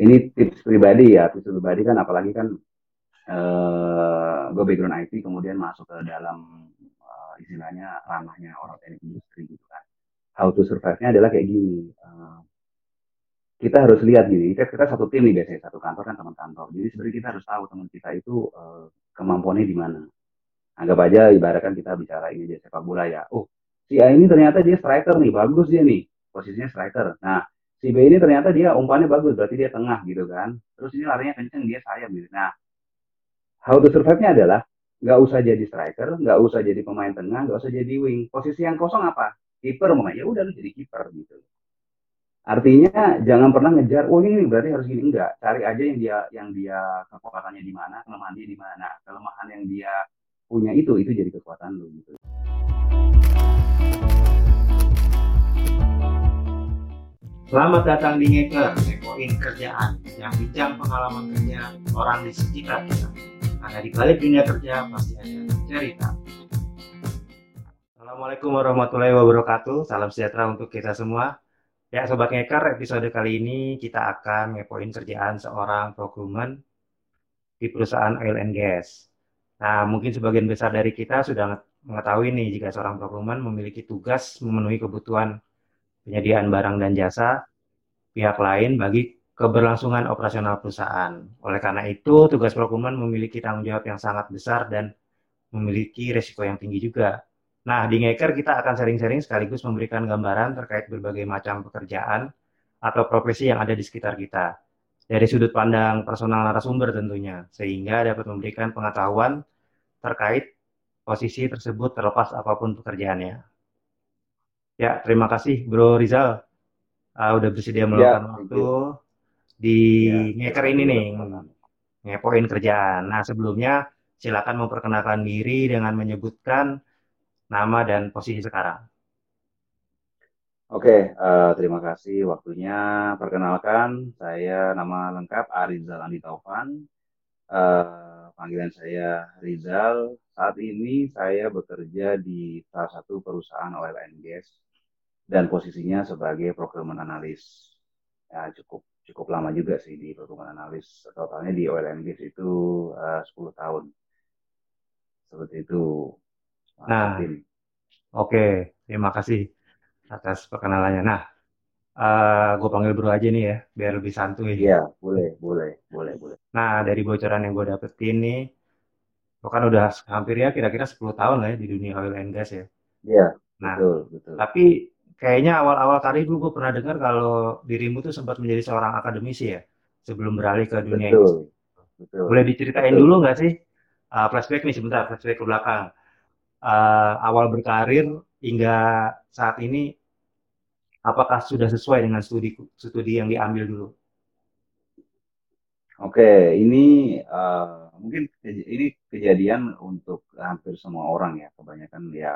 ini tips pribadi ya tips pribadi kan apalagi kan uh, gue background IT kemudian masuk ke dalam uh, istilahnya ranahnya orang teknik industri gitu kan. How to survive-nya adalah kayak gini uh, kita harus lihat gini kita, kita satu tim nih biasanya satu kantor kan teman kantor. Jadi sebenarnya kita harus tahu teman kita itu uh, kemampuannya di mana. Anggap aja ibaratkan kita bicara ini aja sepak bola ya oh si A ini ternyata dia striker nih bagus dia nih posisinya striker. Nah si B ini ternyata dia umpannya bagus berarti dia tengah gitu kan. Terus ini larinya kenceng dia sayap gitu. Nah how to survive-nya adalah nggak usah jadi striker nggak usah jadi pemain tengah nggak usah jadi wing. Posisi yang kosong apa? Kiper mau ya udah lu jadi kiper gitu. Artinya jangan pernah ngejar, oh ini berarti harus gini. Enggak. Cari aja yang dia yang dia kekuatannya di mana, kelemahan dia di mana. Kelemahan yang dia punya itu itu jadi kekuatan lu gitu. Selamat datang di Ngeker, ngepoin kerjaan yang bincang pengalaman kerja orang di sekitar kita. Karena di balik dunia kerja pasti ada cerita. Assalamualaikum warahmatullahi wabarakatuh. Salam sejahtera untuk kita semua. Ya, Sobat Ngeker, episode kali ini kita akan ngepoin kerjaan seorang procurement di perusahaan oil and gas. Nah, mungkin sebagian besar dari kita sudah mengetahui nih jika seorang procurement memiliki tugas memenuhi kebutuhan penyediaan barang dan jasa pihak lain bagi keberlangsungan operasional perusahaan. Oleh karena itu, tugas procurement memiliki tanggung jawab yang sangat besar dan memiliki resiko yang tinggi juga. Nah, di Ngeker kita akan sharing-sharing sekaligus memberikan gambaran terkait berbagai macam pekerjaan atau profesi yang ada di sekitar kita. Dari sudut pandang personal narasumber tentunya, sehingga dapat memberikan pengetahuan terkait posisi tersebut terlepas apa pun pekerjaannya. Ya, terima kasih Bro Rizal. Uh, udah bersedia meluangkan ya, waktu di ya, Ngeker ini nih, ngepoin kerjaan. Nah, sebelumnya silakan memperkenalkan diri dengan menyebutkan nama dan posisi sekarang. Oke, uh, terima kasih waktunya. Perkenalkan, saya nama lengkap Arizal Andi Taufan. Uh, panggilan saya Rizal. Saat ini saya bekerja di salah satu perusahaan oil and gas dan posisinya sebagai procurement analis. Ya, cukup cukup lama juga sih di procurement analis. Totalnya di oil and gas itu uh, 10 tahun. Seperti itu. Nah, oke, okay. terima kasih atas perkenalannya. Nah, uh, eh, gue panggil bro aja nih ya, biar lebih santuy. Iya, boleh, boleh, boleh, boleh. Nah, dari bocoran yang gue dapetin nih, lo kan udah hampir ya kira-kira 10 tahun lah ya di dunia oil and gas ya. Iya, nah, betul, betul. Tapi kayaknya awal-awal karir dulu gue pernah dengar kalau dirimu tuh sempat menjadi seorang akademisi ya, sebelum beralih ke dunia betul, Betul. Boleh diceritain betul. dulu nggak sih? Uh, flashback nih sebentar, flashback ke belakang uh, awal berkarir hingga saat ini apakah sudah sesuai dengan studi studi yang diambil dulu? Oke, ini uh, mungkin ini kejadian untuk hampir semua orang ya, kebanyakan ya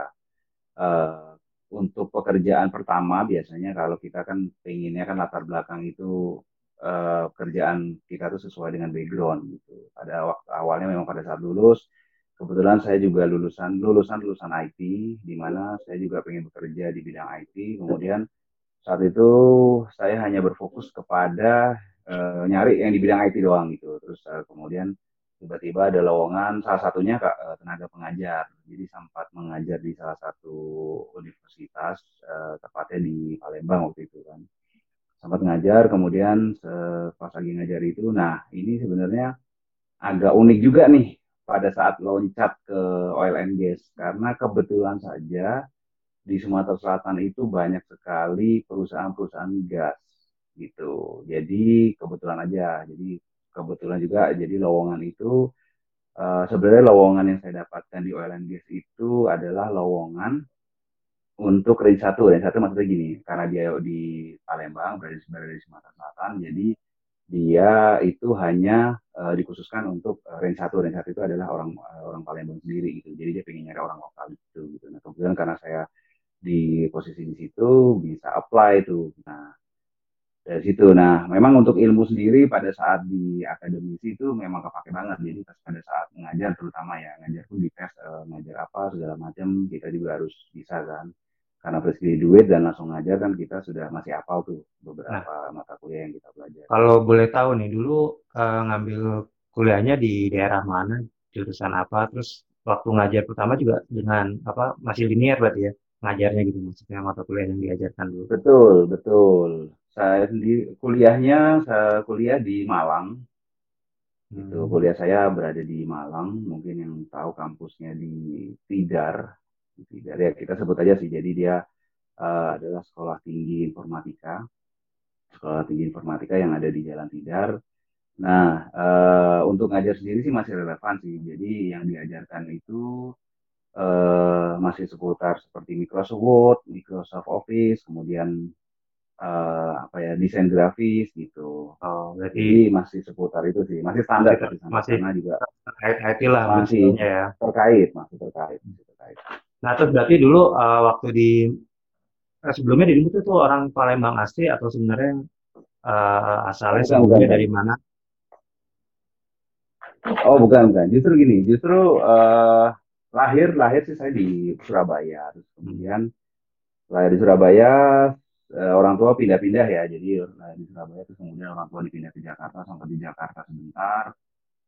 uh, untuk pekerjaan pertama biasanya kalau kita kan pengennya kan latar belakang itu uh, kerjaan kita tuh sesuai dengan background gitu. Pada waktu awalnya memang pada saat lulus kebetulan saya juga lulusan lulusan lulusan IT di mana saya juga pengen bekerja di bidang IT kemudian saat itu saya hanya berfokus kepada uh, nyari yang di bidang IT doang gitu terus uh, kemudian tiba-tiba ada lowongan salah satunya uh, tenaga pengajar jadi sempat mengajar di salah satu universitas uh, tepatnya di Palembang waktu itu kan sempat ngajar kemudian pas lagi ngajar itu nah ini sebenarnya agak unik juga nih pada saat loncat ke oil and gas karena kebetulan saja di Sumatera Selatan itu banyak sekali perusahaan-perusahaan gas gitu. Jadi kebetulan aja. Jadi kebetulan juga jadi lowongan itu uh, sebenarnya lowongan yang saya dapatkan di oil and gas itu adalah lowongan untuk range satu. Range satu maksudnya gini, karena dia di Palembang berada di, Sumatera Selatan, jadi dia itu hanya uh, dikhususkan untuk uh, range satu. Range satu itu adalah orang uh, orang Palembang sendiri gitu. Jadi dia pengen nyari orang lokal itu gitu. Nah kemudian karena saya di posisi di situ bisa apply itu nah dari situ nah memang untuk ilmu sendiri pada saat di akademisi itu memang kepake banget jadi pas pada saat mengajar terutama ya ngajar pun di tes uh, ngajar apa segala macam kita juga harus bisa kan karena fresh graduate dan langsung ngajar kan kita sudah masih apal tuh Nah, beberapa mata kuliah yang kita pelajari. kalau boleh tahu nih, dulu eh, ngambil kuliahnya di daerah mana, jurusan apa, terus waktu ngajar pertama juga dengan apa masih linear berarti ya ngajarnya gitu maksudnya mata kuliah yang diajarkan dulu. Betul, betul. Saya sendiri kuliahnya saya kuliah di Malang. Itu Hmm. kuliah saya berada di Malang. Mungkin yang tahu kampusnya di Tidar. Di Tidar ya kita sebut aja sih. Jadi dia eh, adalah Sekolah Tinggi Informatika. Sekolah Tinggi Informatika yang ada di Jalan Tidar. Nah, eh, untuk ngajar sendiri sih masih relevan sih. Jadi yang diajarkan itu eh, masih seputar seperti Microsoft Word, Microsoft Office, kemudian eh, apa ya desain grafis gitu. Oh, berarti Jadi masih seputar itu sih, masih standar masih ter- masih karena juga terkait IT lah masih ya. terkait, masih terkait, masih terkait. Nah, terus berarti dulu eh, waktu di eh, sebelumnya di itu tuh orang Palembang asli atau sebenarnya Oh, asalnya bukan, bukan, sebelumnya bukan. dari mana? Oh, bukan, bukan. Justru gini, justru eh, lahir lahir sih saya di Surabaya, terus Hmm. kemudian lahir di Surabaya, orang tua pindah-pindah ya, jadi lahir di Surabaya terus kemudian orang tua dipindah ke Jakarta, sampai di Jakarta sebentar,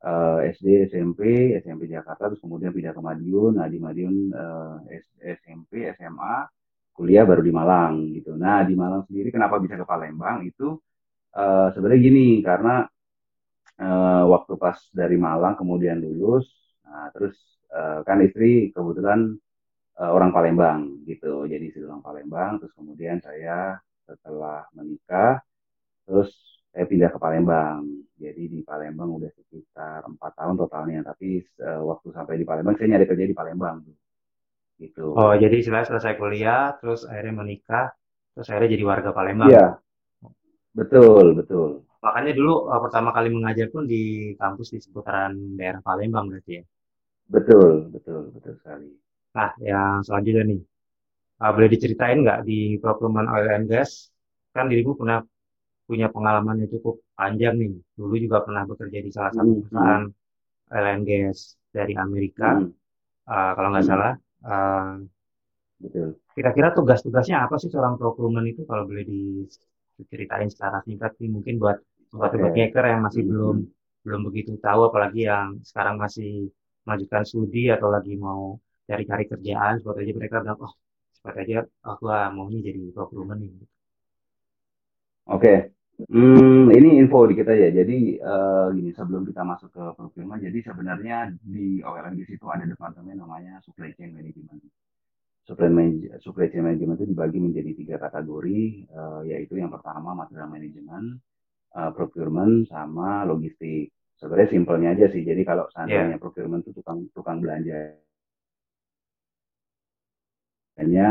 eh, SD, SMP, SMP Jakarta, terus kemudian pindah ke Madiun, nah di Madiun eh, S- SMP, SMA, kuliah baru di Malang gitu. Nah di Malang sendiri kenapa bisa ke Palembang? Itu eh, sebenarnya gini, karena eh, waktu pas dari Malang kemudian lulus, nah terus eh, kan istri kebetulan eh, orang Palembang gitu, jadi istri orang Palembang, terus kemudian saya setelah menikah, terus saya pindah ke Palembang. Jadi di Palembang udah sekitar empat tahun totalnya, tapi eh, waktu sampai di Palembang saya nyari kerja di Palembang gitu. Oh, jadi istilahnya selesai kuliah, terus akhirnya menikah, terus akhirnya jadi warga Palembang. Iya, betul, betul. Makanya dulu eh, pertama kali mengajar pun di kampus di seputaran daerah Palembang berarti ya. Betul, betul, betul sekali. Nah, yang selanjutnya nih, eh, boleh diceritain nggak di procurement oil and gas? Kan dirimu pernah punya pengalaman yang cukup panjang nih. Dulu juga pernah bekerja di salah satu Mm, mm, perusahaan oil and gas dari Amerika, mm, eh, kalau nggak mm, salah. Betul. kira-kira tugas-tugasnya apa sih seorang procurement itu kalau boleh diceritain secara singkat nih mungkin buat sobat-sobat Oke. hacker yang masih Mm, belum mm. belum begitu tahu apalagi yang sekarang masih melanjutkan studi atau lagi mau cari-cari kerjaan seperti aja mereka bilang oh seperti aja aku ah, mau nih jadi procurement nih Oke, Hmm, ini info dikit aja. Jadi eh, gini, sebelum kita masuk ke procurement, jadi sebenarnya di OLNGS itu ada departemen namanya supply chain management. Supply, manage- supply chain management itu dibagi menjadi tiga kategori, eh, yaitu yang pertama material management, eh, procurement, sama logistik. Sebenarnya simpelnya aja sih. Jadi kalau ya seandainya procurement itu tukang tukang belanja hanya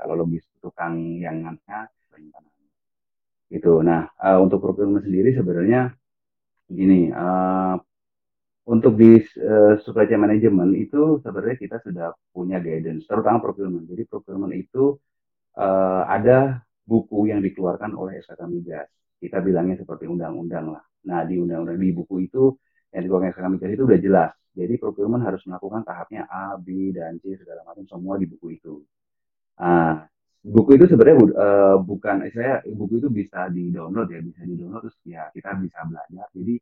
kalau logistik tukang yang nganternya gitu. Nah, eh, untuk procurement sendiri sebenarnya gini, eh, untuk di eh, supply chain management itu sebenarnya kita sudah punya guidance, terutama procurement. Jadi procurement itu eh, ada buku yang dikeluarkan oleh SKK Migas. Kita bilangnya seperti undang-undang lah. Nah, di undang-undang di buku itu yang dikeluarkan SKK Migas itu udah jelas. Jadi procurement harus melakukan tahapnya A, B, dan C segala macam semua di buku itu. Nah, buku itu sebenarnya eh, bukan saya buku itu bisa di download ya, bisa di download terus ya kita bisa belajar. Jadi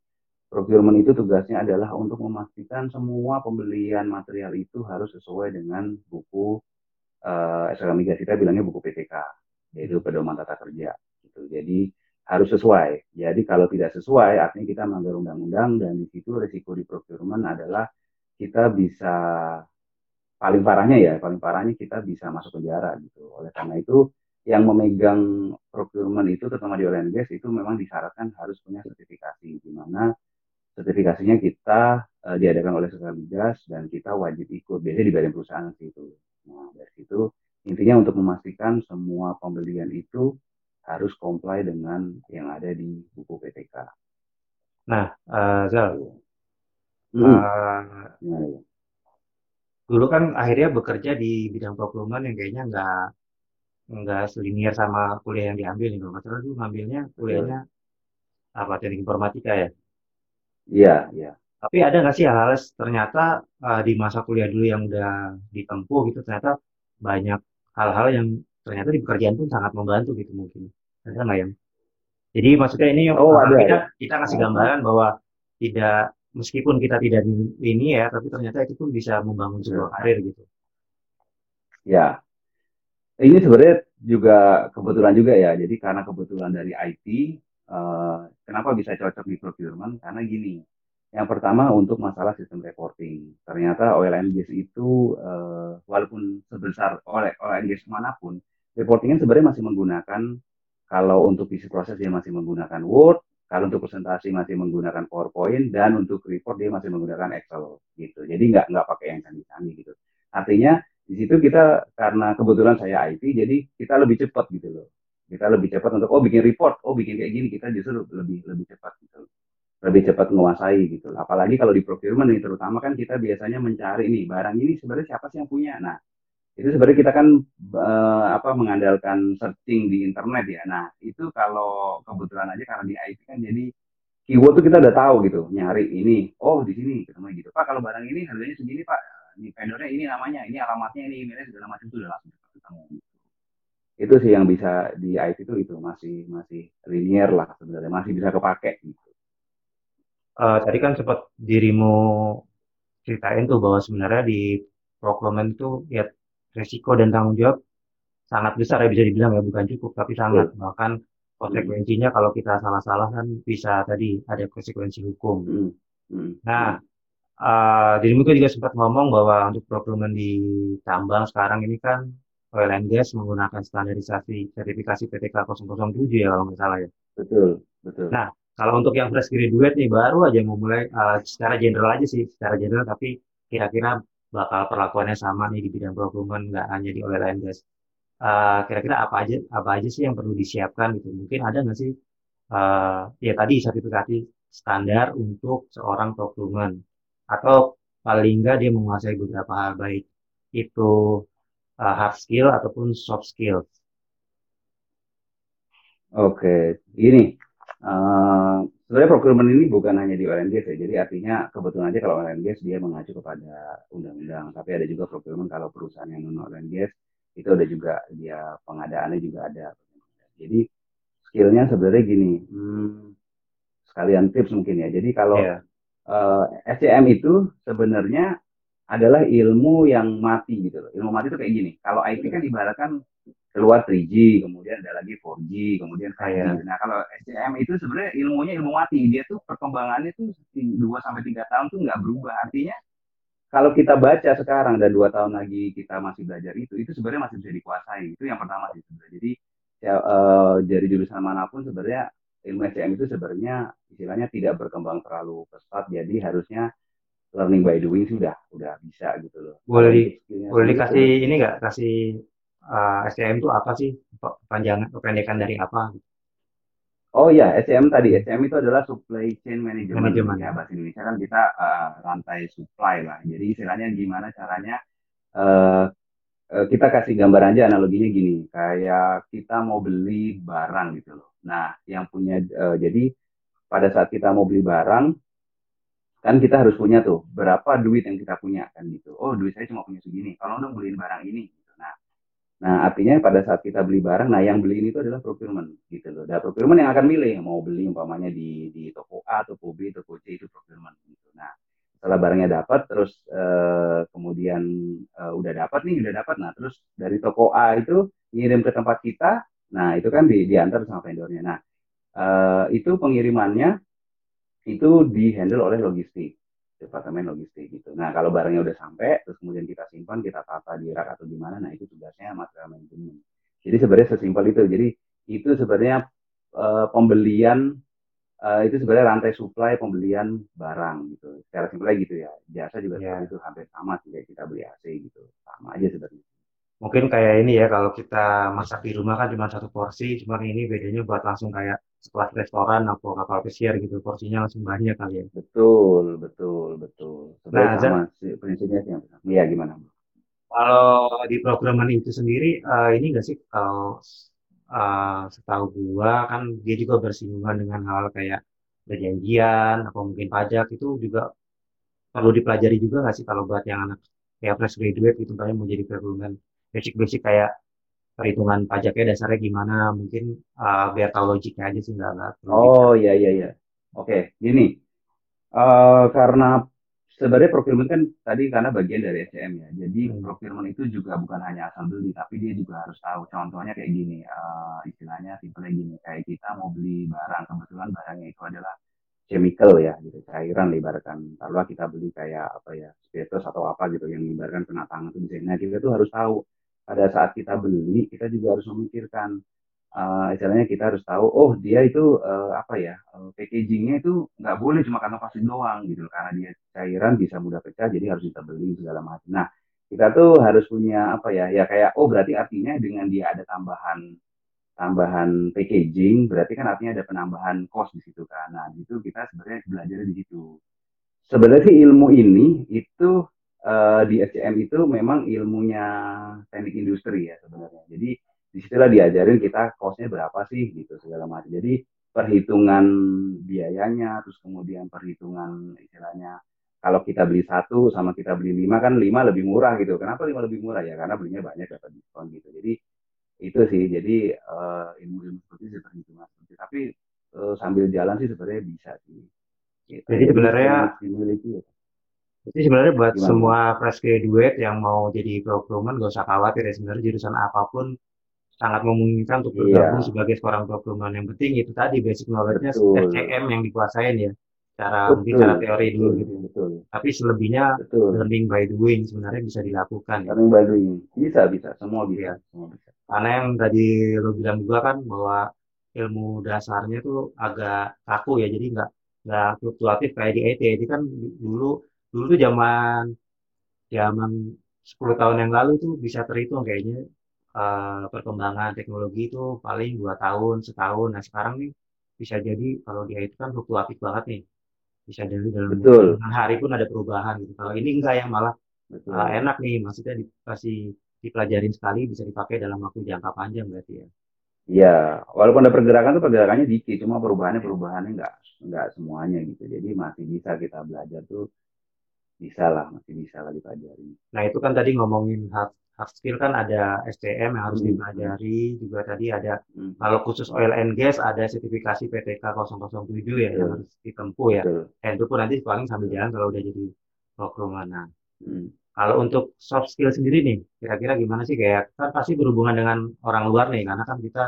procurement itu tugasnya adalah untuk memastikan semua pembelian material itu harus sesuai dengan buku eh SKK Migas kita bilangnya buku PTK, yaitu pedoman tata kerja. Gitu. Jadi harus sesuai. Jadi kalau tidak sesuai, artinya kita melanggar undang-undang dan di situ resiko di procurement adalah kita bisa paling parahnya ya, paling parahnya kita bisa masuk penjara gitu. Oleh karena itu, yang memegang procurement itu, terutama di oil and gas, itu memang disyaratkan harus punya sertifikasi, di mana sertifikasinya kita eh, diadakan oleh sekretariat migas dan kita wajib ikut. Biasanya di badan perusahaan itu. Nah, dari situ intinya untuk memastikan semua pembelian itu harus comply dengan yang ada di buku PTK. nah eh, Zal Hmm, eh, gimana ya? dulu kan akhirnya bekerja di bidang procurement yang kayaknya nggak nggak selinier sama kuliah yang diambil nih kalau salah dulu ngambilnya kuliahnya Betul. apa teknik informatika ya Iya, iya. Tapi ada nggak sih hal-hal ternyata eh, di masa kuliah dulu yang udah ditempuh gitu ternyata banyak hal-hal yang ternyata di pekerjaan pun sangat membantu gitu mungkin. Ada nggak ya? Jadi maksudnya ini Oh, uh, ada kita kita kasih oh, gambaran bahwa tidak meskipun kita tidak di ini ya, tapi ternyata itu pun bisa membangun sebuah betul. karir gitu. Ya, ini sebenarnya juga kebetulan juga ya. Jadi karena kebetulan dari IT, eh, kenapa bisa cocok di procurement? Karena gini, yang pertama untuk masalah sistem reporting. Ternyata oil and gas itu, eh, walaupun sebesar oil, oil and gas mana pun, reportingnya sebenarnya masih menggunakan, kalau untuk isi proses dia masih menggunakan Word, kalau untuk presentasi masih menggunakan PowerPoint, dan untuk report dia masih menggunakan Excel gitu. Jadi nggak nggak pakai yang canggih-canggih gitu. Artinya di situ kita karena kebetulan saya IT jadi kita lebih cepat gitu loh kita lebih cepat untuk oh bikin report oh bikin kayak gini kita justru lebih lebih cepat gitu lebih cepat menguasai gitu apalagi kalau di procurement nih terutama kan kita biasanya mencari nih barang ini sebenarnya siapa sih yang punya nah itu sebenarnya kita kan eh, apa mengandalkan searching di internet ya. Nah itu kalau kebetulan aja karena di IT kan jadi keyword tuh kita udah tahu gitu. Nyari ini oh di sini ketemu gitu. Pak kalau barang ini harganya segini pak. Di vendornya ini namanya ini alamatnya ini emailnya segala macam itu udah langsung ketemu itu sih yang bisa di IT itu itu masih masih linear lah sebenarnya. Masih bisa kepake gitu. Eh, tadi kan sempat dirimu ceritain tuh bahwa sebenarnya di procurement itu ya resiko dan tanggung jawab sangat besar ya bisa dibilang ya bukan cukup tapi sangat betul bahkan hmm. konsekuensinya kalau kita salah-salah kan bisa tadi ada konsekuensi hukum. Hmm. Hmm. Nah, Hmm. eh dirimu juga sempat ngomong bahwa untuk procurement di tambang sekarang ini kan oil and gas menggunakan standarisasi sertifikasi PTK 007 ya kalau nggak salah ya. betul betul Nah, kalau untuk yang fresh graduate nih baru aja mau mulai eh, secara general aja sih, secara general tapi kira-kira bakal perlakuannya sama nih di bidang procurement nggak hanya di oil and gas. Eh, kira-kira apa aja apa aja sih yang perlu disiapkan gitu? Mungkin ada nggak sih eh ya tadi sertifikasi standar untuk seorang procurement atau paling nggak dia menguasai beberapa hal baik itu eh, hard skill ataupun soft skill. oke ini eh, sebenarnya procurement ini bukan hanya di gas ya jadi artinya kebetulan aja kalau gas dia mengacu kepada undang-undang tapi ada juga procurement kalau perusahaan yang non gas itu ada juga dia pengadaannya juga ada jadi skillnya sebenarnya gini hmm, sekalian tips mungkin ya. Jadi kalau Ya, eh, SCM itu sebenarnya adalah ilmu yang mati gitu loh. Ilmu mati itu kayak gini. Kalau IT kan ibaratkan keluar 3G, kemudian ada lagi 4G, kemudian 5G. kayak Nah, kalau SCM itu sebenarnya ilmunya ilmu mati. Dia tuh perkembangannya tuh 2 sampai 3 tahun tuh nggak berubah. Artinya kalau kita baca sekarang dan dua tahun lagi kita masih belajar itu, itu sebenarnya masih bisa dikuasai. Itu yang pertama sih sebenarnya. Jadi ya, eh, dari jurusan mana pun sebenarnya ilmu SCM itu sebenarnya istilahnya tidak berkembang terlalu pesat. Jadi harusnya learning by doing sih udah bisa gitu loh. boleh di, skillnya boleh dikasih ini nggak kasih eh, STM itu apa sih? Panjangan kependekan dari apa? Oh iya, SCM tadi. SCM itu adalah Supply Chain Management. Manajemen. Ya, bahasa Indonesia kan kita eh, rantai supply lah. Jadi istilahnya gimana caranya eh, kita kasih gambar aja analoginya gini. Kayak kita mau beli barang gitu loh. Nah, yang punya eh, jadi pada saat kita mau beli barang kan kita harus punya tuh berapa duit yang kita punya kan gitu. Oh, duit saya cuma punya segini. Kalau dong beliin barang ini. Nah, artinya pada saat kita beli barang, nah yang beli ini itu adalah procurement gitu loh. Dan procurement yang akan milih mau beli umpamanya di di toko A, toko B, toko C itu procurement gitu. Nah, setelah barangnya dapat, terus eh, kemudian eh, udah dapat nih, udah dapat. Nah, terus dari toko A itu ngirim ke tempat kita. Nah, itu kan di diantar sama vendornya. Nah, eh, itu pengirimannya itu di handle oleh logistik departemen logistik gitu. Nah, kalau barangnya udah sampai, terus kemudian kita simpan, kita tata di rak atau di mana, nah itu tugasnya material manajemen. Jadi sebenarnya sesimpel itu. Jadi itu sebenarnya eh, pembelian eh, itu sebenarnya rantai supply pembelian barang gitu. Secara simpelnya gitu ya. Jasa juga seperti Ya, itu hampir sama sih kayak kita beli AC gitu. Sama aja sebenarnya. mungkin kayak ini ya kalau kita masak di rumah kan cuma satu porsi, cuma ini bedanya buat langsung kayak sekelas restoran atau kapal pesiar gitu, porsinya langsung banyak kali ya. Betul, betul, betul. Sebenarnya Nah, sama sih prinsipnya sih. Iya gimana? kalau di programan itu sendiri, eh, ini nggak sih kalau eh, setahu gua kan dia juga bersinggungan dengan hal kayak perjanjian atau mungkin pajak itu juga perlu dipelajari juga nggak sih kalau buat yang anak kayak fresh graduate gitu kayak mau jadi procurement basic-basic kayak perhitungan pajaknya dasarnya gimana mungkin uh, biar tahu logiknya aja sih nggak di Oh iya iya iya. Oke, gini. Eh, karena sebenarnya procurement kan tadi karena bagian dari SCM ya. Jadi Hmm, procurement itu juga bukan hanya asal beli, tapi dia juga harus tahu. Contohnya kayak gini, eh, istilahnya simpelnya gini, kayak kita mau beli barang, kebetulan barangnya itu adalah chemical ya, gitu, cairan lah ibaratkan. Kalau kita beli kayak apa ya, spiritus atau apa gitu yang ibaratkan kena tangan. Nah kita tuh harus tahu pada saat kita beli, kita juga harus memikirkan eh istilahnya kita harus tahu, oh dia itu eh, apa ya, eh, packagingnya itu nggak boleh cuma kantong plastik doang gitu, karena dia cairan bisa mudah pecah, jadi harus kita beli segala macam. Nah, kita tuh harus punya apa ya, ya kayak, oh berarti artinya dengan dia ada tambahan tambahan packaging, berarti kan artinya ada penambahan cost di situ kan. Nah, itu kita sebenarnya belajar di situ. Sebenarnya ilmu ini itu eh, di SCM itu memang ilmunya teknik industri ya sebenarnya. Jadi di situlah diajarin kita costnya berapa sih gitu segala macam. Jadi perhitungan biayanya, terus kemudian perhitungan istilahnya kalau kita beli satu sama kita beli lima kan lima lebih murah gitu. Kenapa lima lebih murah ya? Karena belinya banyak dapat diskon gitu. Jadi itu sih. Jadi eh, ilmu-ilmu seperti itu perhitungan seperti. Tapi eh, sambil jalan sih sebenarnya bisa sih. Gitu. jadi sebenarnya itu ya. Jadi sebenarnya buat gimana? semua fresh graduate yang mau jadi procurement gak usah khawatir ya sebenarnya jurusan apa pun sangat memungkinkan untuk bergabung Iya, sebagai seorang procurement yang penting itu tadi basic knowledge-nya. SCM yang dikuasain ya cara mungkin Betul, cara teori dulu betul, gitu ya. betul, tapi selebihnya betul. learning by doing sebenarnya bisa dilakukan ya Saling bantuin. Bisa, bisa. Semua bisa. Iya. Semua bisa. Karena yang tadi lo bilang juga kan bahwa ilmu dasarnya tuh agak kaku ya, jadi nggak nggak fluktuatif kayak di IT. Jadi kan dulu dulu tuh zaman zaman 10 tahun yang lalu tuh bisa terhitung kayaknya eh, perkembangan teknologi itu paling dua tahun setahun. Nah sekarang nih bisa jadi kalau di IT kan fluktuatif banget nih. Bisa jadi dalam Betul, hari pun ada perubahan gitu. Kalau ini enggak yang malah betul. enak nih, maksudnya dikasih dipelajarin sekali bisa dipakai dalam waktu jangka panjang berarti ya. Iya, walaupun ada pergerakan tuh pergerakannya dikit, cuma perubahannya perubahannya nggak nggak semuanya gitu. Jadi masih bisa kita belajar tuh bisa lah, masih bisa lah dipelajari. Nah, itu kan tadi ngomongin hard, hard skill kan ada SCM yang harus Hmm, hmm, dipelajari, juga tadi ada hmm. kalau khusus oil and gas ada sertifikasi PTK 007 ya yang Betul, harus ditempuh ya. betul, Dan itu pun nanti paling sambil jalan kalau udah jadi procurement. Nah, Hmm. kalau untuk soft skill sendiri nih, kira-kira gimana sih kayak kan pasti berhubungan dengan orang luar nih, karena kan kita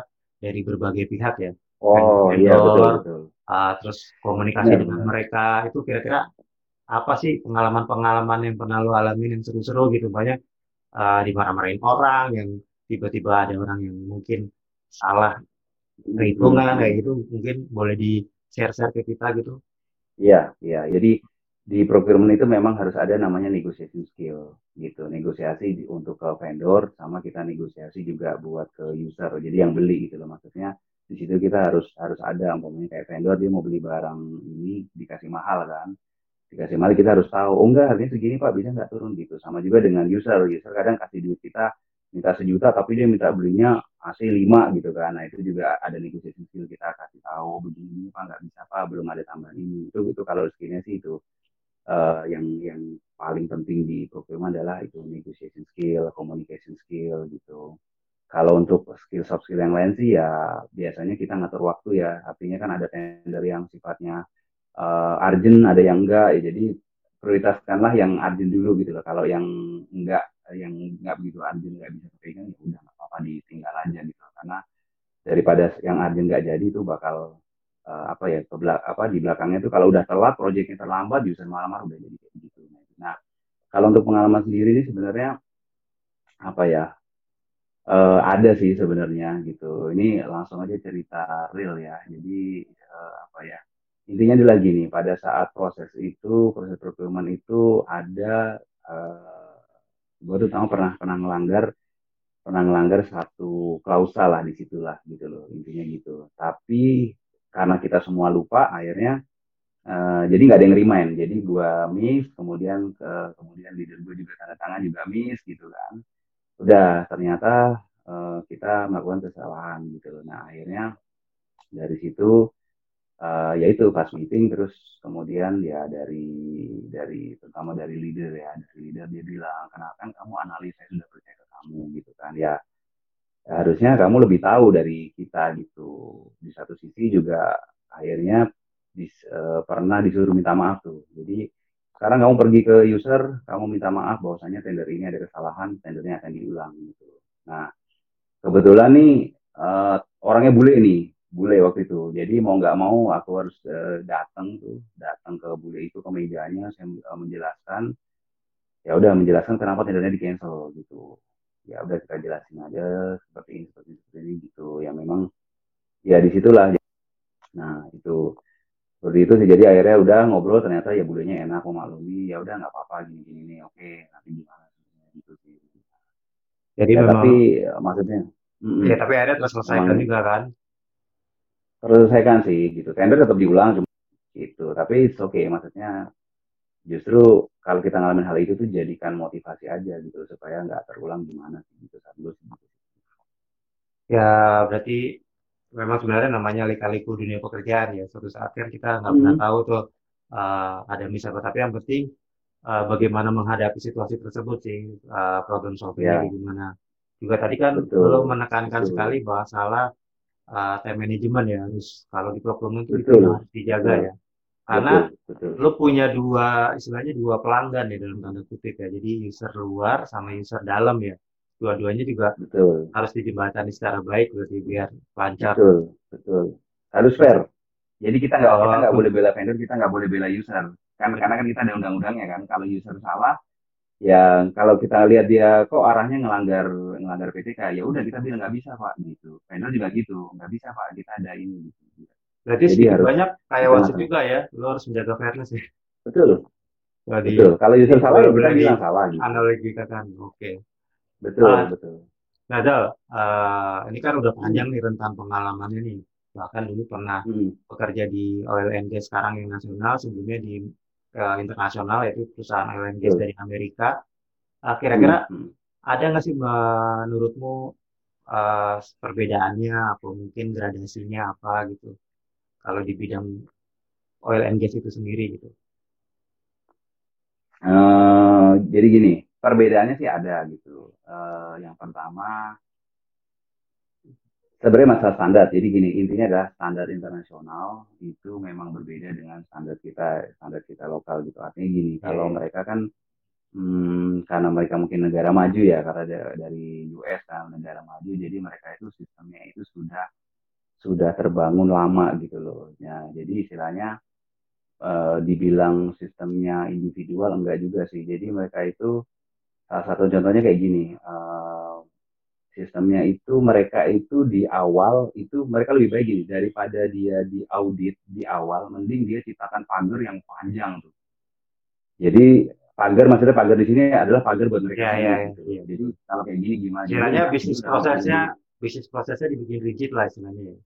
dari berbagai pihak ya, Oh iya betul vendor, betul. ah, terus komunikasi Benar dengan mereka itu kira-kira apa sih pengalaman-pengalaman yang pernah lo alamin yang seru-seru gitu banyak uh, dimarah-marahin orang yang tiba-tiba ada orang yang mungkin salah Hmm, hmm, perhitungan kayak gitu mungkin boleh di share-share ke kita gitu Iya, iya. Jadi di procurement itu memang harus ada namanya negotiation skill gitu. Negosiasi untuk ke vendor sama kita negosiasi juga buat ke user. Jadi yang beli gitu loh maksudnya. Di situ kita harus harus ada umpamanya kayak vendor dia mau beli barang ini dikasih mahal kan. Dikasih mahal kita harus tahu, oh enggak harganya segini Pak, bisa nggak turun gitu. Sama juga dengan user. User kadang kasih duit kita minta sejuta tapi dia minta belinya AC 5 gitu kan. Nah, itu juga ada negotiation skill kita kasih tahu begini Pak nggak bisa Pak, belum ada tambahan ini. Itu itu kalau skillnya sih itu eh, yang yang paling penting di procurement adalah itu negotiation skill, communication skill gitu. Kalau untuk skill soft skill yang lain sih ya biasanya kita ngatur waktu ya. Artinya kan ada tender yang sifatnya eh, urgent, ada yang enggak ya. Jadi prioritaskanlah yang urgent dulu gitu loh. Kalau yang enggak yang enggak begitu urgent enggak bisa kepegang ya udah nggak apa-apa ditinggal aja gitu. Karena daripada yang urgent nggak jadi itu bakal eh, apa ya ke apa di belakangnya tuh kalau udah telat proyeknya terlambat user marah-marah udah jadi kayak gitu. Nah, kalau untuk pengalaman sendiri ini sebenarnya apa ya eh, ada sih sebenarnya gitu. Ini langsung aja cerita real ya. Jadi eh, apa ya intinya adalah gini pada saat proses itu proses procurement itu ada eh, gue pernah pernah ngelanggar pernah ngelanggar satu klausa lah di situlah gitu loh intinya gitu. Tapi karena kita semua lupa akhirnya eh, jadi nggak ada yang remind. Jadi gua miss kemudian ke kemudian leader gue juga tanda tangan juga miss gitu kan. Udah ternyata eh, kita melakukan kesalahan gitu loh. Nah akhirnya dari situ eh, ya itu pas meeting terus kemudian ya dari dari terutama dari leader ya dari leader dia bilang kenapa kan kamu analis saya sudah percaya ke kamu gitu kan ya harusnya kamu lebih tahu dari kita gitu. Di satu sisi juga akhirnya dis, uh, pernah disuruh minta maaf tuh. Jadi sekarang kamu pergi ke user, kamu minta maaf bahwasanya tender ini ada kesalahan, tendernya akan diulang gitu. Nah, kebetulan nih uh, orangnya bule nih, bule waktu itu. Jadi mau nggak mau aku harus uh, datang tuh, datang ke bule itu ke mejanya, saya uh, menjelaskan, ya udah menjelaskan kenapa tendernya di cancel gitu. Ya udah kita jelasin aja seperti ini seperti ini, seperti ini gitu. Ya memang ya di situlah nah itu. Seperti itu sih. Jadi akhirnya udah ngobrol ternyata ya budaya enak memaklumi ya udah nggak apa-apa gini gini nih oke nanti gimana? Gitu sih. Jadi ya, memang tapi maksudnya ya tapi akhirnya terselesaikan juga kan terselesaikan sih gitu tender tetap diulang cuma gitu tapi oke okay maksudnya justru kalau kita ngalamin hal itu tuh jadikan motivasi aja gitu supaya nggak terulang gimana sih gitu saat dulu ya berarti memang sebenarnya namanya lika-liku dunia pekerjaan ya suatu saat kan kita nggak hmm. pernah tahu tuh uh, ada misalnya tapi yang penting uh, bagaimana menghadapi situasi tersebut sih uh, problem solvingnya yeah. gimana juga tadi kan betul, belum menekankan betul. sekali bahwa salah uh, time management ya harus kalau di problem itu harus dijaga ya, ya. Karena betul, betul. lo punya dua istilahnya dua pelanggan ya dalam tanda kutip ya. Jadi user luar sama user dalam ya. Dua-duanya juga betul. harus dijembatani secara baik berarti biar lancar. Betul betul. Harus fair. Jadi kita nggak oh, kita nggak boleh bela vendor kita nggak boleh bela user. Kan karena kan kita ada undang-undangnya kan. Kalau user salah ya kalau kita lihat dia kok arahnya ngelanggar ngelanggar PTK ya udah kita bilang nggak bisa pak gitu vendor juga gitu nggak bisa pak kita ada ini gitu Berarti Jadi harus, banyak kayak wasit juga ya, lo harus menjaga fairness ya. Betul. Jadi, betul. Kalau user salah ya kita bilang salah. Gitu. Analogi kan, oke. Okay. Betul, nah, betul. Nah, Dal, uh, ini kan udah panjang nih rentang pengalamannya nih. Bahkan dulu pernah hmm. bekerja di gas sekarang yang nasional, sebelumnya di uh, internasional yaitu perusahaan oil and gas hmm. dari Amerika. Uh, kira-kira hmm. ada nggak sih menurutmu uh, perbedaannya atau mungkin gradasinya apa gitu? kalau di bidang oil and gas itu sendiri gitu? Uh, jadi gini, perbedaannya sih ada gitu. Uh, yang pertama, sebenarnya masalah standar. Jadi gini, intinya adalah standar internasional itu memang berbeda dengan standar kita, standar kita lokal gitu. Artinya gini, yeah. kalau mereka kan hmm, karena mereka mungkin negara maju ya, karena dari US kan negara maju, jadi mereka itu sistemnya itu sudah sudah terbangun lama gitu loh. Ya, jadi istilahnya uh, dibilang sistemnya individual enggak juga sih. Jadi mereka itu salah satu contohnya kayak gini. Uh, sistemnya itu mereka itu di awal itu mereka lebih baik gini daripada dia di audit di awal mending dia ciptakan pagar yang panjang tuh. Jadi pagar maksudnya pagar di sini adalah pagar buat mereka. Ya, ya, gitu. ya. Jadi kalau kayak gini gimana? Kiranya bisnis prosesnya bisnis prosesnya dibikin rigid lah istilahnya.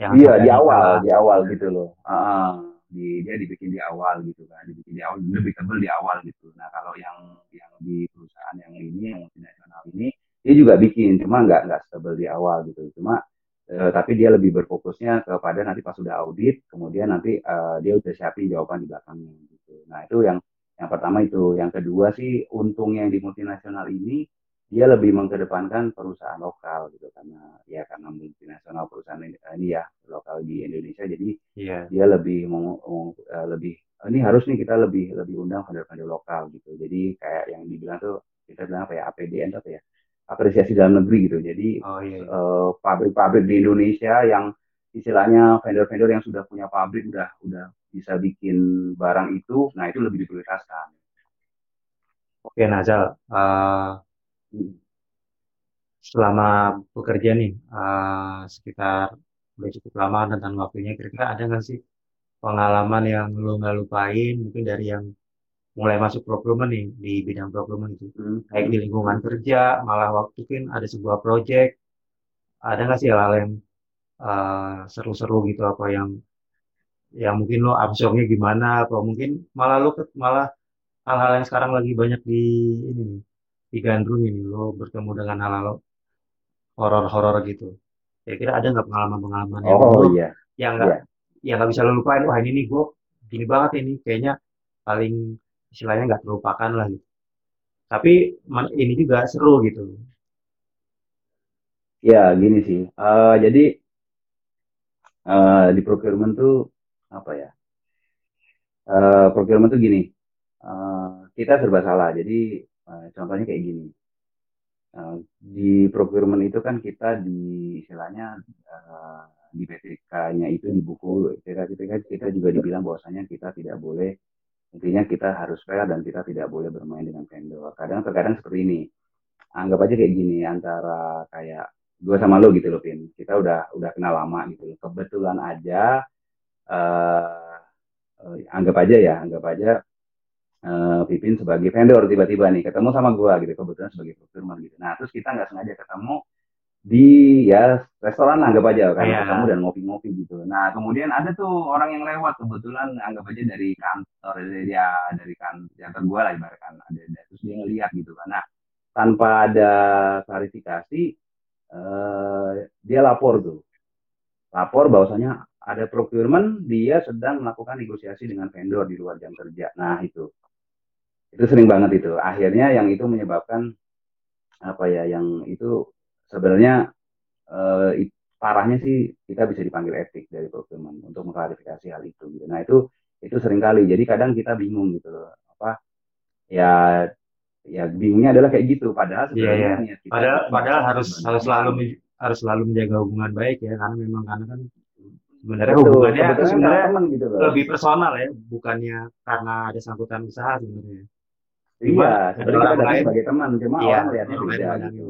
Yang iya di awal, di awal gitu loh. Uh, di dia dibikin di awal gitu kan, dibikin di awal lebih tebel di awal gitu. Nah kalau yang yang di perusahaan yang ini yang multinasional ini dia juga bikin, cuma nggak nggak stable di awal gitu. Cuma uh, tapi dia lebih berfokusnya kepada nanti pas sudah audit, kemudian nanti uh, dia udah siapin jawaban di belakangnya gitu. Nah itu yang yang pertama itu, yang kedua sih untungnya yang di multinasional ini dia lebih mengedepankan perusahaan lokal gitu karena ya karena multinasional perusahaan ini ya lokal di Indonesia jadi yeah. dia lebih mau, mau uh, lebih ini harus nih kita lebih lebih undang vendor-vendor lokal gitu jadi kayak yang dibilang tuh kita bilang apa ya APDN apa ya apresiasi dalam negeri gitu. Jadi oh, iya, iya. Uh, pabrik-pabrik di Indonesia yang istilahnya vendor-vendor yang sudah punya pabrik udah udah bisa bikin barang itu nah itu lebih diprioritaskan Oke Nazal, uh, selama bekerja nih uh, sekitar udah cukup lama tentang waktunya kira-kira ada nggak sih pengalaman yang lo nggak lupain? Mungkin dari yang mulai masuk procurement nih di bidang procurement itu hmm. kayak di lingkungan kerja malah waktu kan ada sebuah project ada nggak sih hal-hal yang uh, seru-seru gitu apa yang yang mungkin lo absorbnya gimana atau mungkin malah lo malah hal-hal yang sekarang lagi banyak di ini nih digandrung ini lo bertemu dengan hal-hal horor-horor gitu. Kira-kira ada nggak pengalaman-pengalaman yang oh, lo, iya. yang nggak yeah. yang nggak bisa lo lupain? Wah ini nih gue gini banget ini kayaknya paling istilahnya nggak terlupakan lah gitu. Tapi ini juga seru gitu. Ya, gini sih. Eh, jadi eh, di procurement tuh apa ya? Eh, procurement tuh gini. eh, kita serba salah. Jadi eh, contohnya kayak gini. Eh, di procurement itu kan kita di istilahnya eh, di PTK-nya itu di buku PTK kita juga dibilang bahwasanya kita tidak boleh intinya kita harus fair dan kita tidak boleh bermain dengan vendor. Kadang terkadang seperti ini. Anggap aja kayak gini antara kayak gue sama lo gitu loh, Pin. Kita udah udah kenal lama gitu. Kebetulan aja eh eh, anggap aja ya, anggap aja eh, Pipin sebagai vendor tiba-tiba nih ketemu sama gue gitu kebetulan sebagai procurement gitu. Nah terus kita nggak sengaja ketemu di ya restoran lah, anggap aja karena ketemu Iya, dan ngopi-ngopi gitu. Nah kemudian ada tuh orang yang lewat kebetulan anggap aja dari kantor dari dia dari kan kantor gue lah ibaratkan ada, ada terus dia ngeliat gitu kan. Nah tanpa ada klarifikasi eh, dia lapor tuh lapor bahwasanya ada procurement dia sedang melakukan negosiasi dengan vendor di luar jam kerja. Nah itu itu sering banget itu. Akhirnya yang itu menyebabkan apa ya yang itu sebenarnya eh, it- parahnya sih kita bisa dipanggil etik dari procurement untuk mengklarifikasi hal itu gitu. Nah itu itu sering kali. Jadi kadang kita bingung gitu loh. Apa ya ya bingungnya adalah kayak gitu. Padahal iya, sebenarnya iya. niat kita Padahal, padahal harus harus selalu harus selalu menjaga hubungan baik ya, karena memang karena kan sebenarnya Betul, hubungannya sebenarnya teman gitu loh. lebih personal ya, bukannya karena ada sangkutan usaha sebenarnya. Iya, sebenarnya kita datang sebagai teman, cuma iya, orang melihatnya beda gitu.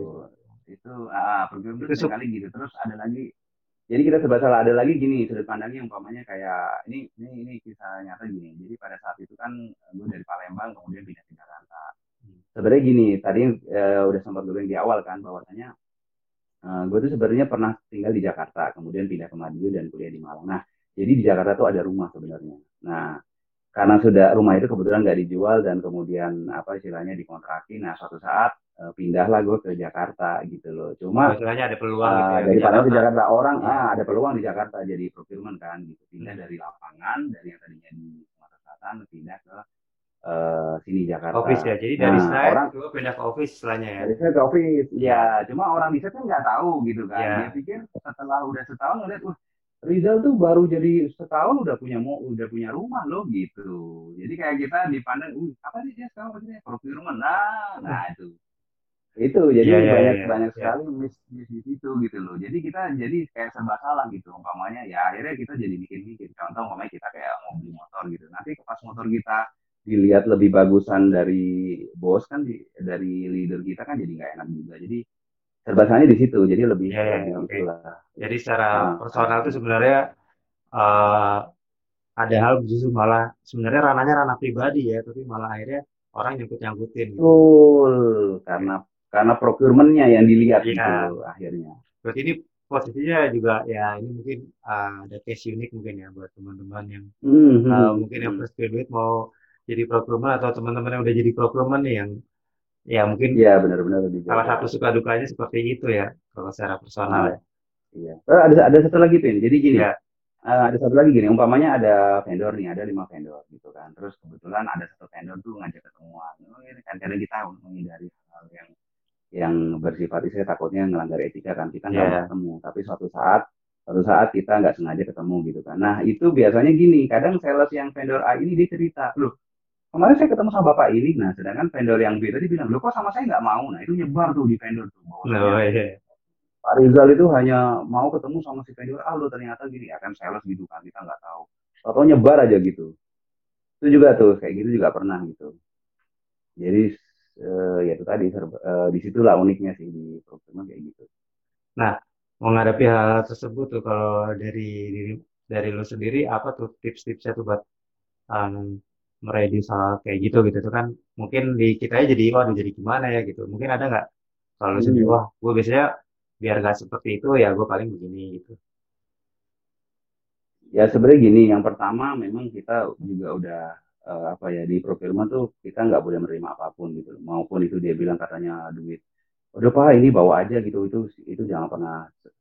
Itu ah, program itu sering kali gitu. Terus ada lagi, jadi kita serba salah. Ada lagi gini sudut pandangnya umpamanya kayak ini ini ini kisah nyata gini. Jadi pada saat itu kan gue dari Palembang kemudian pindah ke Jakarta. Sebenarnya gini, tadi eh, udah sempat gue di awal kan bahwasanya eh, gue tuh sebenarnya pernah tinggal di Jakarta, kemudian pindah ke Madiun dan kuliah di Malang. Nah, jadi di Jakarta tuh ada rumah sebenarnya. Nah, karena sudah rumah itu kebetulan nggak dijual dan kemudian apa istilahnya dikontrakin. Nah, suatu saat eh, pindahlah gue ke Jakarta gitu loh. Cuma istilahnya ada peluang gitu eh, ya di dari Palembang ke Jakarta. Jakarta orang Iya. ah ada peluang di Jakarta jadi procurement kan gitu. Pindah Hmm. dari lapangan dari yang tadinya di Sumatera Selatan pindah ke eh, sini Office Jakarta. ya, jadi dari Nah, site orang gue pindah ke office istilahnya ya. dari saya ke office, Iya, ya cuma orang di sana kan nggak tahu gitu kan. iya, Dia pikir setelah udah setahun ngeliat, wah Rizal tuh baru jadi setahun udah punya mau udah punya rumah loh gitu. Jadi kayak kita dipandang, uh apa sih dia sekarang maksudnya procurement. Nah, nah itu. Itu jadi iya, iya, banyak iya. banyak iya. sekali miss di situ gitu loh. Jadi kita jadi kayak serba salah gitu. Umpamanya ya akhirnya kita jadi mikir-mikir. Contoh umpamanya kita kayak mau beli motor gitu. Nanti pas motor kita dilihat lebih bagusan dari bos kan di, dari leader kita kan jadi nggak enak juga. Jadi serba salahnya di situ. Jadi lebih Iya, iya, iya, oke. itulah. Jadi secara Nah, personal itu sebenarnya eh, ada hal justru malah sebenarnya ranahnya ranah pribadi ya, tapi malah akhirnya orang nyangkut-nyangkutin gitu. betul karena karena procurement-nya yang dilihat Iya, gitu akhirnya. berarti ini posisinya juga ya ini mungkin eh, ada case unik mungkin ya buat teman-teman yang Hmm, hmm, eh, hmm, mungkin yang hmm. fresh graduate mau jadi procurement atau teman-teman yang udah jadi procurement nih yang ya mungkin Iya benar-benar lebih salah satu suka dukanya seperti itu ya kalau secara personal Nah, ya. iya. Eh, ada ada satu lagi pin. Jadi gini, Ya, eh, ada satu lagi gini. Umpamanya ada vendor nih, ada lima vendor gitu kan. Terus kebetulan ada satu vendor tuh ngajak ketemuan. Oh, ini kan karena kita menghindari hal yang yang bersifat saya takutnya melanggar etika kan kita nggak ya, ketemu. Tapi suatu saat suatu saat kita nggak sengaja ketemu gitu kan. Nah itu biasanya gini. Kadang sales yang vendor A ini dia cerita, loh kemarin saya ketemu sama bapak ini. Nah sedangkan vendor yang B tadi bilang, loh kok sama saya nggak mau. Nah itu nyebar tuh di vendor tuh bahwasanya oh, iya. Pak Rizal itu hanya mau ketemu sama si vendor A lo ternyata gini akan sales gitu kan kita nggak tahu atau nyebar aja gitu itu juga tuh kayak gitu juga pernah gitu jadi eh, ya itu tadi serba- eh, di situlah uniknya sih di procurement kayak gitu Nah, menghadapi hal tersebut tuh kalau dari diri dari lu sendiri apa tuh tips-tipsnya tuh buat um, mereduce hal kayak gitu gitu. Tuh kan mungkin di kita jadi waduh jadi gimana ya? Gitu. Mungkin ada nggak? Kalau Hmm. wah gue biasanya biar gak seperti itu ya gue paling begini gitu. Ya sebenarnya gini yang pertama memang kita juga udah eh, apa ya di procurement tuh kita nggak boleh menerima apa pun gitu. Maupun itu dia bilang katanya duit udah pak ini bawa aja gitu. Itu itu jangan pernah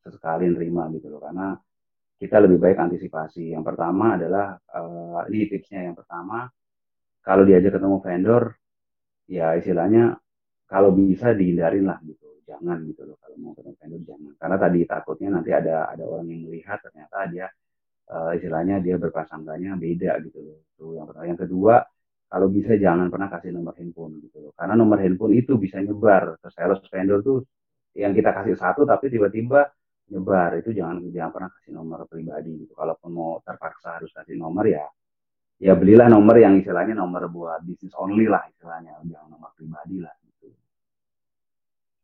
sesekali nerima gitu loh. Karena kita lebih baik antisipasi. Yang pertama adalah eh, ini tipsnya. Yang pertama kalau diajak ketemu vendor ya istilahnya kalau bisa dihindarin lah gitu. jangan gitu loh kalau mau ketemu vendor jangan. Karena tadi takutnya nanti ada ada orang yang melihat ternyata dia uh, istilahnya dia berprasangkanya beda gitu loh. Itu yang pertama. Yang kedua kalau bisa jangan pernah kasih nomor handphone gitu loh. Karena nomor handphone itu bisa nyebar. Ke sales vendor tuh yang kita kasih satu tapi tiba-tiba nyebar. Itu jangan jangan pernah kasih nomor pribadi gitu. Kalaupun mau terpaksa harus kasih nomor ya ya belilah nomor yang istilahnya nomor buat bisnis only lah istilahnya. Jangan nomor pribadi lah gitu.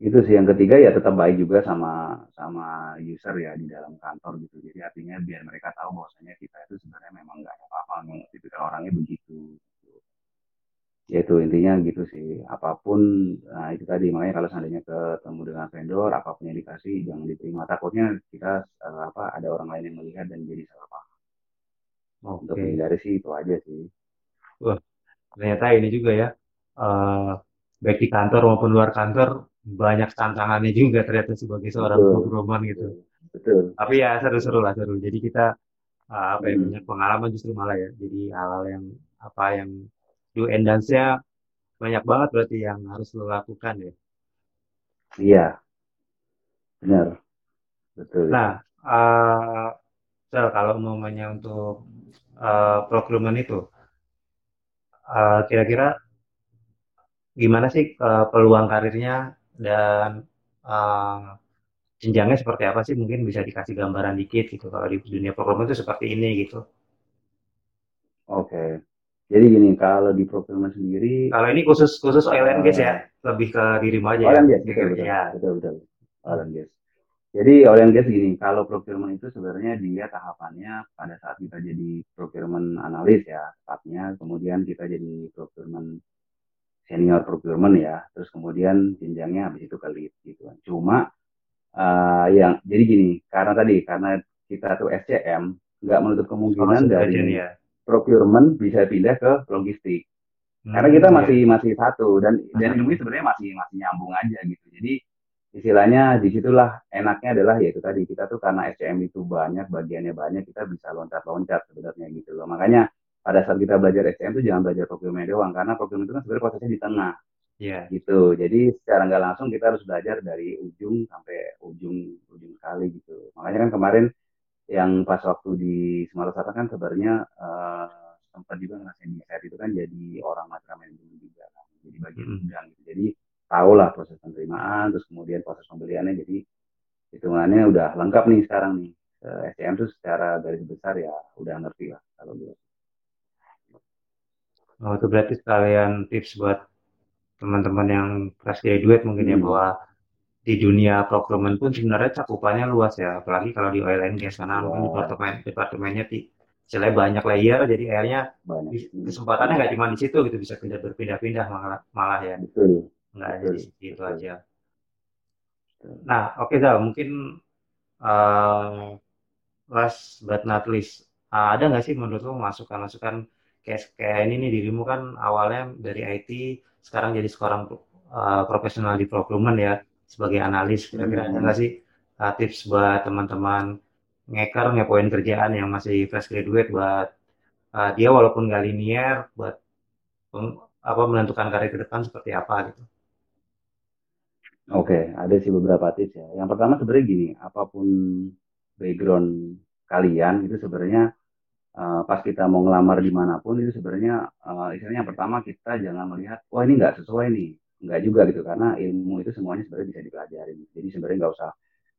Itu sih. Yang ketiga ya tetap baik juga sama sama user ya di dalam kantor gitu. Jadi artinya biar mereka tahu bahwasanya kita itu sebenarnya memang nggak ada apa-apa memang tipikal orangnya begitu ya itu intinya gitu sih. Apa pun nah itu tadi. Makanya kalau seandainya ketemu dengan vendor apa pun yang dikasih jangan diterima. Takutnya kita uh, apa ada orang lain yang melihat dan jadi salah paham Oke. untuk menghindari sih itu aja sih Wah, ternyata ini juga ya, eh baik di kantor maupun luar kantor banyak tantangannya juga ternyata sebagai seorang programmer gitu. betul Tapi ya seru-seru lah seru. Jadi kita eh, apa ya hmm. banyak pengalaman justru malah ya. Jadi hal-hal yang apa yang do and dance-nya banyak banget berarti yang harus lo lakukan ya. iya benar betul Nah, eh Sel, kalau umpamanya untuk eh, procurement itu, eh, kira-kira gimana sih eh, peluang karirnya dan eh, jenjangnya seperti apa sih? Mungkin bisa dikasih gambaran dikit gitu. Kalau di dunia procurement itu seperti ini gitu. oke jadi gini kalau di procurement sendiri Kalau ini khusus khusus oil and gas ya, uh, lebih ke dirimu aja oil ya. and gas Gitu betul betul ya. betul betul oil and gas Jadi oil and gas gini, kalau procurement itu sebenarnya dia tahapannya pada saat kita jadi procurement analis ya, tepatnya, kemudian kita jadi procurement senior procurement ya, terus kemudian jenjangnya habis itu ke lead gitu kan. Cuma uh, yang jadi gini, karena tadi karena kita tuh SCM nggak menutup Oh, kemungkinan chain dari ya. procurement bisa pindah ke logistik. Karena Hmm, kita iya. masih masih satu dan dan ilmunya sebenarnya masih masih nyambung aja gitu. Jadi istilahnya di situlah enaknya adalah yaitu tadi kita tuh karena SCM itu banyak bagiannya banyak kita bisa loncat-loncat sebenarnya gitu loh. Makanya pada saat kita belajar SCM itu jangan belajar procurement doang karena procurement itu kan sebenarnya prosesnya di tengah Iya. gitu. Jadi secara nggak langsung kita harus belajar dari ujung sampai ujung ujung sekali gitu. Makanya kan kemarin yang pas waktu di Sumatera Selatan kan sebenarnya eh, sempat juga ngerasain di itu kan jadi orang manajemen juga kan. Jadi bagian Mm-mm. gudang gitu. Jadi tahu lah proses penerimaan, terus kemudian proses pembeliannya. Jadi hitungannya udah lengkap nih sekarang nih. Eh, SCM tuh secara garis besar ya udah ngerti lah kalau gue. Oh, itu berarti sekalian tips buat teman-teman yang fresh graduate mungkin ya Hmm, bahwa di dunia procurement pun sebenarnya cakupannya luas ya, apalagi kalau di oil and gas karena mungkin luas departemen departemennya ti- istilahnya banyak layer, jadi akhirnya banyak. kesempatannya nggak cuma di situ gitu, bisa pindah berpindah-pindah malah malah ya, betul, nggak hanya betul, betul, aja. betul. Nah, oke Zal, mungkin eh last but not least, eh, ada nggak sih menurut lo masukan-masukan kayak kayak ini nih dirimu kan awalnya dari IT, sekarang jadi seorang eh, profesional di procurement ya sebagai analis. Kira-kira ada nggak sih eh, tips buat teman-teman ngeker ngepoin kerjaan yang masih fresh graduate buat eh, dia walaupun nggak linear buat peng- apa menentukan karir ke depan seperti apa gitu. Oke, ada sih beberapa tips ya. Yang pertama sebenarnya gini, apa pun background kalian itu sebenarnya eh, pas kita mau ngelamar di mana pun itu sebenarnya eh, istilahnya yang pertama kita jangan melihat, wah ini nggak sesuai nih, nggak juga gitu karena ilmu itu semuanya sebenarnya bisa dipelajarin. Jadi sebenarnya nggak usah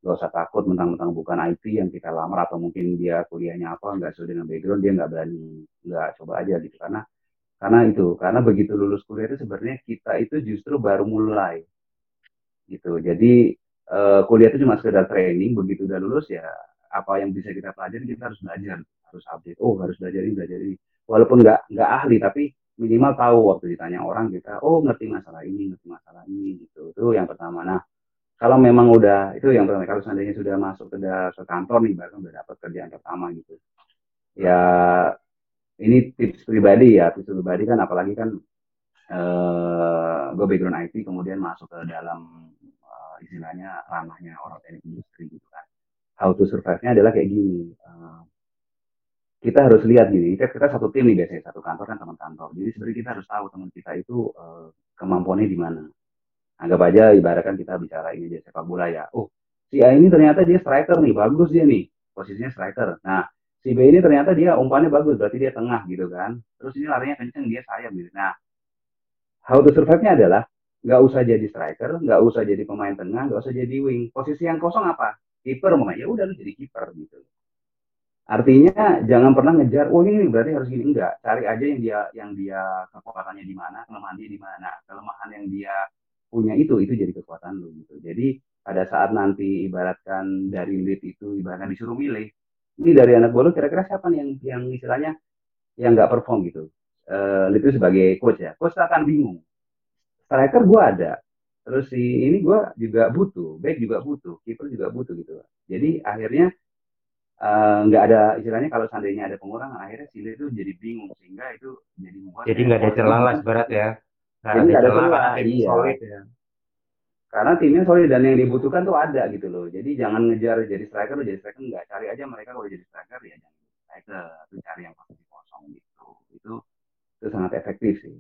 nggak usah takut mentang-mentang bukan IT yang kita lamar atau mungkin dia kuliahnya apa nggak sesuai dengan background dia nggak berani nggak coba aja gitu karena karena itu karena begitu lulus kuliah itu sebenarnya kita itu justru baru mulai gitu. Jadi eh, kuliah itu cuma sekedar training, begitu udah lulus ya apa yang bisa kita pelajari kita harus belajar, harus update. Oh harus belajar ini, belajar ini. Walaupun nggak nggak ahli, tapi minimal tahu waktu ditanya orang kita, oh ngerti masalah ini, ngerti masalah ini gitu. Itu yang pertama. Nah kalau memang udah itu yang pertama. Kalau seandainya sudah masuk ke, ke kantor nih, bahkan udah dapat kerjaan pertama gitu. Ya ini tips pribadi ya, tips pribadi kan apalagi kan eh gue background IT kemudian masuk ke dalam eh, istilahnya ranahnya orang teknik industri gitu kan. How to survive-nya adalah kayak gini. eh, kita harus lihat gini, kita, kita satu tim nih biasanya, satu kantor kan teman kantor. Jadi sebenarnya kita harus tahu teman kita itu eh, kemampuannya di mana. Anggap aja ibaratkan kita bicara ini aja sepak bola ya. Oh, si A ini ternyata dia striker nih, bagus dia nih, posisinya striker. Nah, si B ini ternyata dia umpannya bagus, berarti dia tengah gitu kan. Terus ini larinya kenceng, dia sayap gitu. Nah, how to survive-nya adalah nggak usah jadi striker, nggak usah jadi pemain tengah, nggak usah jadi wing. Posisi yang kosong apa? Kiper mau ya udah lu jadi kiper gitu. Artinya jangan pernah ngejar, oh ini berarti harus gini enggak. Cari aja yang dia yang dia kekuatannya di mana, kelemahan dia di mana. Kelemahan yang dia punya itu itu jadi kekuatan lu gitu. Jadi pada saat nanti ibaratkan dari lead itu ibaratkan disuruh milih, ini dari anak bola kira-kira siapa nih yang yang istilahnya yang nggak perform gitu. Uh, lead itu sebagai coach ya, coach akan bingung. Striker gue ada, terus si ini gue juga butuh, back juga butuh, keeper juga butuh gitu. Jadi akhirnya Eh, nggak uh, ada istilahnya kalau seandainya ada pengurangan akhirnya si itu jadi bingung sehingga itu jadi membuat jadi nggak ada celah lah berat ya. Nggak ada celah iya. solid ya. Karena timnya solid dan yang dibutuhkan tuh ada gitu loh. Jadi jangan ngejar jadi striker jadi striker nggak. Cari aja mereka kalau jadi striker ya jangan striker. Itu cari yang posisi kosong gitu. Itu itu sangat efektif sih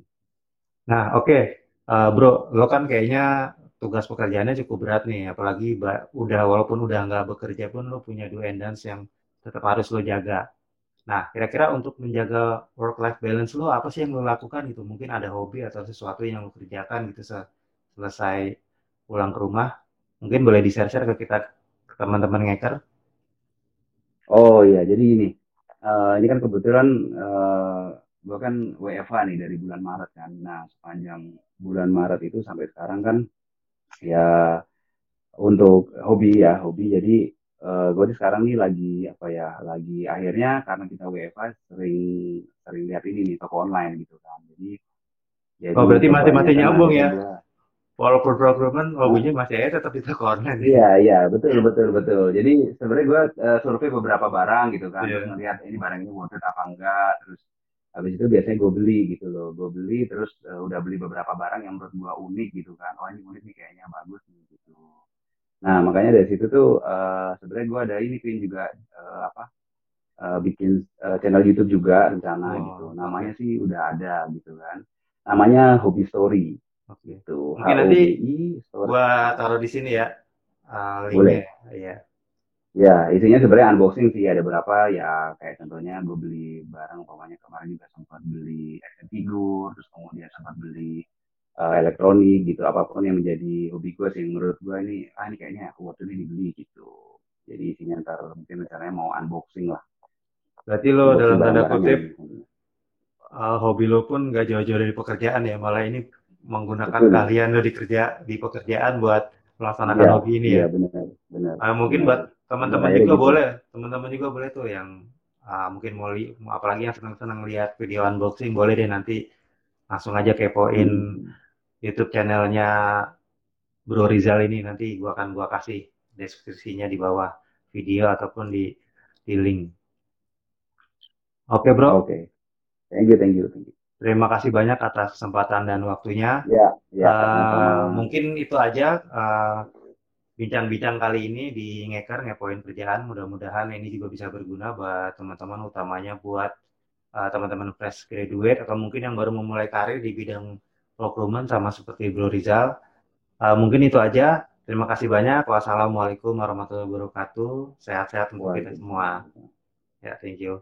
nah oke okay. uh, bro lo kan kayaknya tugas pekerjaannya cukup berat nih, apalagi udah walaupun udah nggak bekerja pun lo punya do and dance yang tetap harus lo jaga. Nah, kira-kira untuk menjaga work life balance lo apa sih yang lo lakukan gitu? Mungkin ada hobi atau sesuatu yang lo kerjakan gitu selesai pulang ke rumah. Mungkin boleh di-share-share ke kita ke teman-teman ngeker. Oh iya, jadi ini. Uh, ini kan kebetulan uh, gue kan WFH nih dari bulan Maret kan. Nah, sepanjang bulan Maret itu sampai sekarang kan ya untuk hobi ya hobi jadi uh, gue sekarang nih lagi apa ya lagi akhirnya karena kita WFH sering sering lihat ini nih toko online gitu kan jadi jadi oh berarti masih masih nyambung ya juga. walaupun programan hobinya masih ada tetap di toko online iya iya betul betul betul jadi sebenarnya gue uh, survei beberapa barang gitu kan yeah. terus ngeliat ini barang ini worth it apa enggak terus habis itu biasanya gue beli gitu loh. Gue beli terus uh, udah beli beberapa barang yang menurut gue unik gitu kan. Oh ini unik nih kayaknya bagus nih gitu. Nah makanya dari situ tuh uh, sebenarnya gue ada ini pin juga uh, apa uh, bikin uh, channel YouTube juga rencana oh, gitu. namanya okay. sih udah ada gitu kan. Namanya Hobi Story. Okay. gitu. Mungkin nanti gue taruh di sini ya uh, boleh. Ya Ya, isinya sebenarnya unboxing sih. Ada berapa? Ya kayak contohnya gue beli barang pokoknya kemarin juga sempat beli action figure terus kemudian sempat beli uh, elektronik gitu. Apa pun yang menjadi hobi gue sih menurut gue ini ah ini kayaknya aku waktu ini dibeli gitu. Jadi isinya ntar mungkin rencananya mau unboxing lah. Berarti lo unboxing dalam tanda kutip uh, hobi lo pun gak jauh-jauh dari pekerjaan ya. Malah ini menggunakan Betul. kalian lo di kerja di pekerjaan buat melaksanakan ya, hobi ini ya, ya. benar benar. Uh, mungkin benar. buat teman-teman juga gitu. boleh teman-teman juga boleh tuh yang uh, mungkin mau li apalagi yang senang-senang lihat video unboxing boleh deh nanti langsung aja kepoin hmm. YouTube channelnya Bro Rizal ini nanti gua akan gua kasih deskripsinya di bawah video ataupun di di link. Oke okay, bro. Oke. Okay. Thank you, thank you, thank you. Terima kasih banyak atas kesempatan dan waktunya. Ya, ya. Uh, mungkin itu aja. Uh, bincang-bincang kali ini di Ngeker ngepoin kerjaan mudah-mudahan ini juga bisa berguna buat teman-teman utamanya buat uh, teman-teman fresh graduate atau mungkin yang baru memulai karir di bidang procurement sama seperti Bro Rizal. Uh, mungkin itu aja. Terima kasih banyak. Wassalamualaikum warahmatullahi wabarakatuh. Sehat-sehat untuk kita semua. Ya thank you